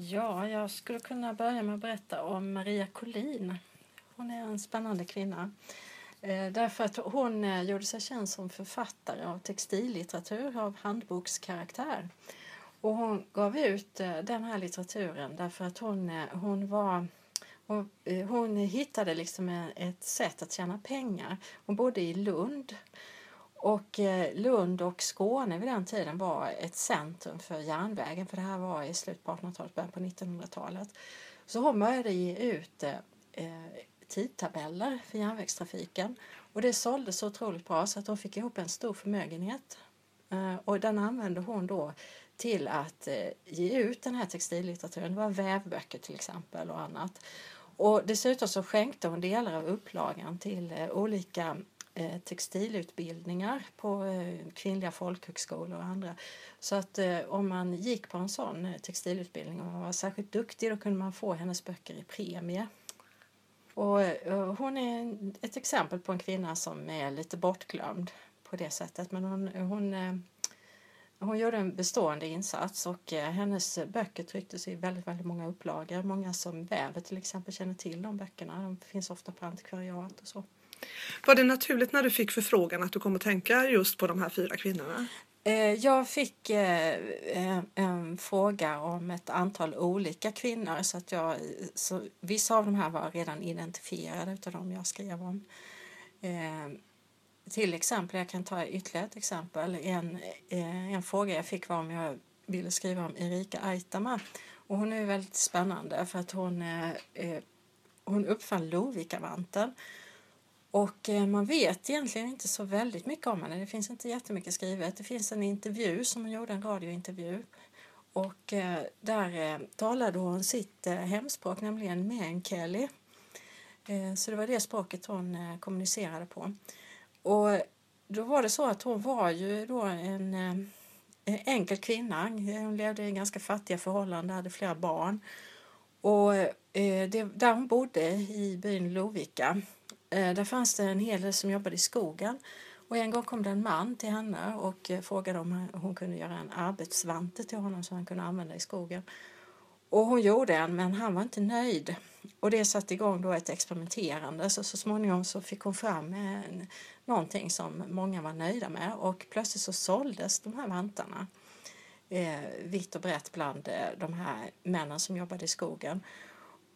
Ja, jag skulle kunna börja med att berätta om Maria Collin. Hon är en spännande kvinna. Eh, därför att hon eh, gjorde sig känd som författare av textillitteratur av handbokskaraktär. Och hon gav ut eh, den här litteraturen därför att hon, hon var hon, hon hittade liksom ett sätt att tjäna pengar. Hon bodde i Lund. Och eh, Lund och Skåne vid den tiden var ett centrum för järnvägen för det här var i slutet på 1800-talet, början på 1900-talet. Så hon började ge ut eh, tidtabeller för järnvägstrafiken. Och det sålde så otroligt bra så att hon fick ihop en stor förmögenhet. Eh, och den använde hon då till att eh, ge ut den här textillitteraturen. Det var vävböcker till exempel och annat. Och dessutom så skänkte hon delar av upplagan till eh, olika Eh, textilutbildningar på eh, kvinnliga folkhögskolor och andra. Så att eh, om man gick på en sån textilutbildning och man var särskilt duktig då kunde man få hennes böcker i premie. Och, hon är ett exempel på en kvinna som är lite bortglömd på det sättet. Men hon, hon, hon gjorde en bestående insats och hennes böcker trycktes i väldigt, väldigt många upplagor. Många som väver till exempel känner till de böckerna. De finns ofta på antikvariat och så. Var det naturligt när du fick förfrågan att du kom att tänka just på de här fyra kvinnorna? Eh, jag fick eh, eh, en fråga om ett antal olika kvinnor så att jag, så vissa av de här var redan identifierade av dem jag skrev om. Till exempel, jag kan ta ytterligare ett exempel. En, en fråga jag fick var om jag ville skriva om Erika Aitama. Och hon är väldigt spännande för att hon, hon uppfann Lovikkavanten. Och eh, man vet egentligen inte så väldigt mycket om henne. Det finns inte jättemycket skrivet. Det finns en intervju som hon gjorde, en radiointervju. Och eh, där eh, talade hon sitt hemspråk, nämligen meänkieli. Så det var det språket hon kommunicerade på. Och då var det så att hon var ju då en enkel kvinna. Hon levde i ganska fattiga förhållanden, hade flera barn. Och det, där hon bodde i byn Lovika Eh, där fanns det en hel del som jobbade i skogen. Och en gång kom det en man till henne och eh, frågade om hon kunde göra en arbetsvante till honom som han kunde använda i skogen. Och hon gjorde en, men han var inte nöjd. Och det satte igång då ett experimenterande. Så, så småningom så fick hon fram en, någonting som många var nöjda med. Och plötsligt så såldes de här vantarna eh, vitt och brett bland eh, de här männen som jobbade i skogen.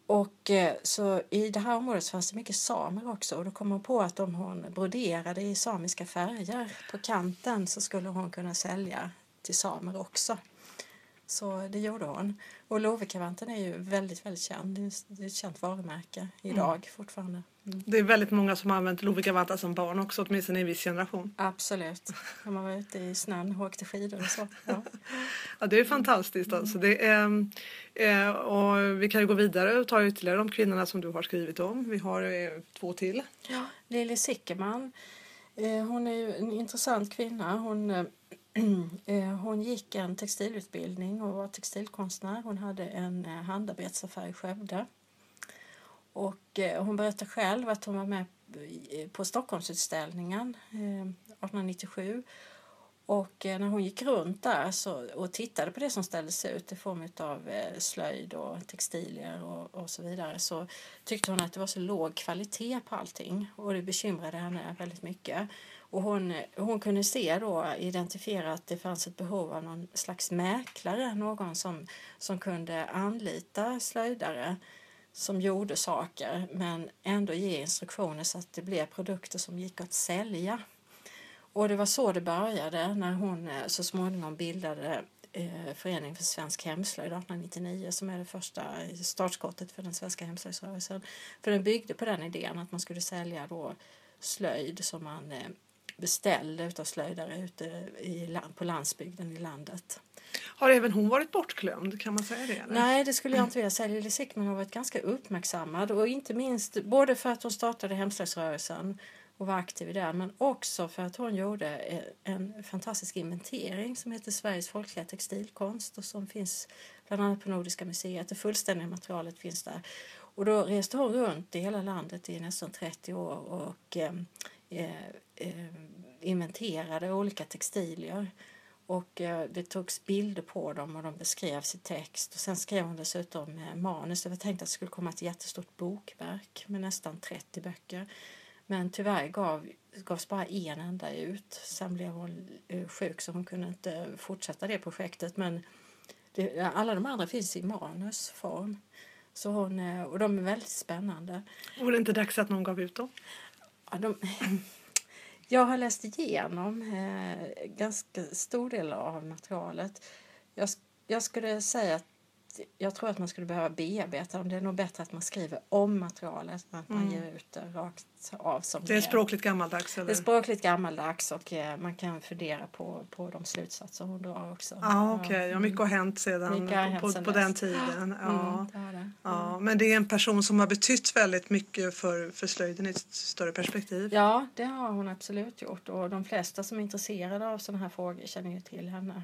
Och eh, så i det här området fanns det mycket samer också och då kom hon på att om hon broderade i samiska färger på kanten så skulle hon kunna sälja till samer också. Så det gjorde hon. Och Lovikkavanten är ju väldigt, väldigt känd. Det är ett känt varumärke idag mm. fortfarande. Mm. Det är väldigt många som har använt Lovikkavantar som barn också, åtminstone i en viss generation. Absolut. När man var ute i snön och åkte skidor och så. Ja, ja det är fantastiskt mm. alltså. Det är, eh, och vi kan ju gå vidare och ta ytterligare de kvinnorna som du har skrivit om. Vi har eh, två till. Ja, Lili Sickerman. Eh, hon är ju en intressant kvinna. Hon Eh, hon gick en textilutbildning och var textilkonstnär. Hon hade en eh, handarbetsaffär i Skövde. Och eh, hon berättar själv att hon var med på Stockholmsutställningen 1897. Och när hon gick runt där så, och tittade på det som ställdes ut i form av slöjd och textilier och, och, så vidare så tyckte hon att det var så låg kvalitet på allting och det bekymrade henne väldigt mycket. Och hon, hon kunde se då, identifiera att det fanns ett behov av någon slags mäklare, någon som, som kunde anlita slöjdare som gjorde saker men ändå ge instruktioner så att det blev produkter som gick att sälja. Och det var så det började när hon eh, så småningom bildade eh, Föreningen för svensk hemslöjd 1899 som är det första startskottet för den svenska hemslöjdsrörelsen. För den byggde på den idén att man skulle sälja då slöjd som man eh, beställd av slöjdare ute i, på landsbygden i landet. Har även hon varit bortglömd? Kan man säga det? Eller? Nej, det skulle jag inte vilja säga. Lili Sickman har varit ganska uppmärksammad och inte minst både för att hon startade hemslöjdsrörelsen och var aktiv där men också för att hon gjorde en fantastisk inventering som heter Sveriges folkliga textilkonst och som finns bland annat på Nordiska museet. Det fullständiga materialet finns där. Och då reste hon runt i hela landet i nästan 30 år och eh, eh, inventerade olika textilier Och eh, det togs bilder på dem och de beskrevs i text. Och sen skrev hon dessutom eh, manus. var tänkt att det skulle komma ett jättestort bokverk med nästan 30 böcker. Men tyvärr gav, gavs bara en enda ut. Sen blev hon eh, sjuk så hon kunde inte fortsätta det projektet. Men det, alla de andra finns i manusform. Så hon, eh, och de är väldigt spännande. Vore det inte dags att någon gav ut dem? Ja, de, jag har läst igenom eh, ganska stor del av materialet. Jag, jag skulle säga att jag tror att man skulle behöva bearbeta dem. Det är nog bättre att man skriver om materialet än att man Mm. ger ut det rakt av som Det är språkligt gammaldags Det eller? är språkligt gammaldags och eh, man kan fundera på, på de slutsatser hon drar också. Ja, okej. Ja, mycket har hänt sedan Mycket har hänt på, sedan på den dess. tiden. Ja. Mm, det det men det är en person som har betytt väldigt mycket för, för slöjden i ett större perspektiv. Ja, det har hon absolut gjort och de flesta som är intresserade av sådana här frågor känner ju till henne.